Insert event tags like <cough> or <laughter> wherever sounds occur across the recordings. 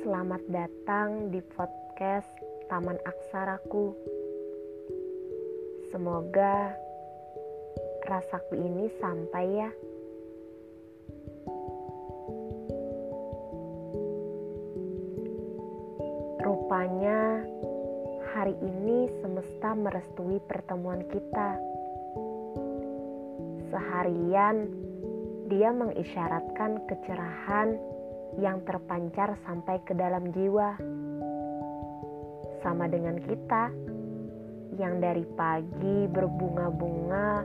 Selamat datang di podcast Taman Aksaraku. Semoga rasaku ini sampai ya. Rupanya hari ini semesta merestui pertemuan kita. Seharian dia mengisyaratkan kecerahan yang terpancar sampai ke dalam jiwa. Sama dengan kita yang dari pagi berbunga-bunga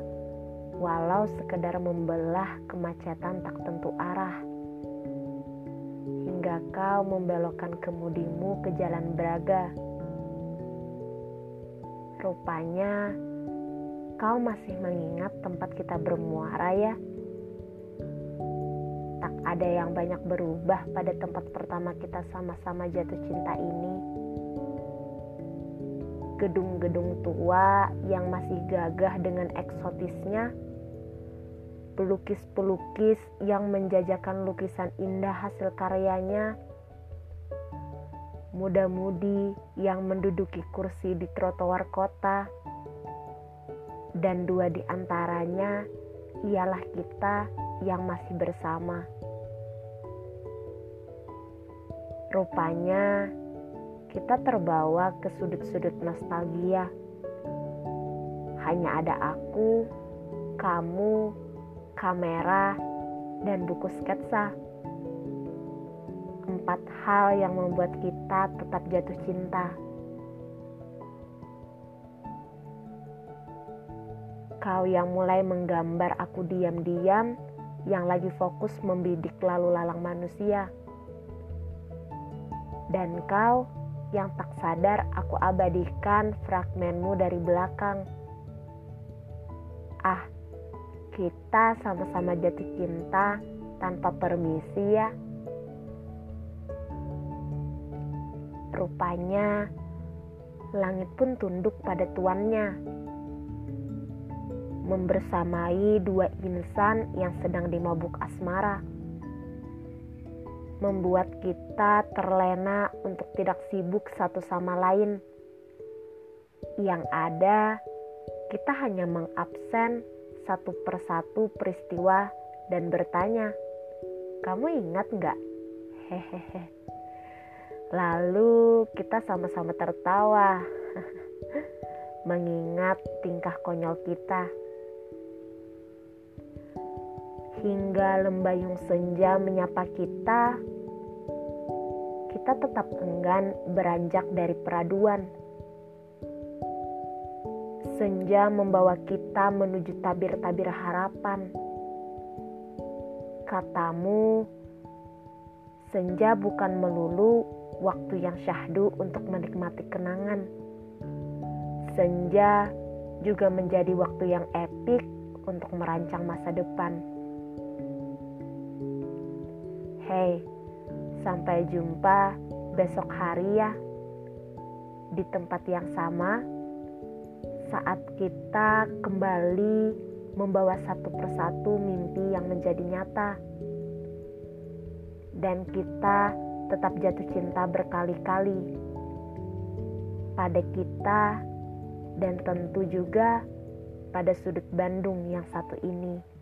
walau sekedar membelah kemacetan tak tentu arah. Hingga kau membelokkan kemudimu ke jalan Braga. Rupanya kau masih mengingat tempat kita bermuara ya tak ada yang banyak berubah pada tempat pertama kita sama-sama jatuh cinta ini. Gedung-gedung tua yang masih gagah dengan eksotisnya, pelukis-pelukis yang menjajakan lukisan indah hasil karyanya, muda-mudi yang menduduki kursi di trotoar kota, dan dua di antaranya ialah kita yang masih bersama. Rupanya kita terbawa ke sudut-sudut nostalgia. Hanya ada aku, kamu, kamera, dan buku sketsa. Empat hal yang membuat kita tetap jatuh cinta. Kau yang mulai menggambar aku diam-diam yang lagi fokus membidik lalu lalang manusia. Dan kau yang tak sadar aku abadikan fragmenmu dari belakang. Ah, kita sama-sama jatuh cinta tanpa permisi ya. Rupanya langit pun tunduk pada tuannya membersamai dua insan yang sedang dimabuk asmara, membuat kita terlena untuk tidak sibuk satu sama lain. Yang ada, kita hanya mengabsen satu persatu peristiwa dan bertanya, "Kamu ingat nggak?" Hehehe. Lalu kita sama-sama tertawa, <laughs> mengingat tingkah konyol kita hingga lembayung senja menyapa kita, kita tetap enggan beranjak dari peraduan. Senja membawa kita menuju tabir-tabir harapan. Katamu, senja bukan melulu waktu yang syahdu untuk menikmati kenangan. Senja juga menjadi waktu yang epik untuk merancang masa depan. Hei, sampai jumpa besok hari ya. Di tempat yang sama, saat kita kembali membawa satu persatu mimpi yang menjadi nyata. Dan kita tetap jatuh cinta berkali-kali pada kita dan tentu juga pada sudut Bandung yang satu ini.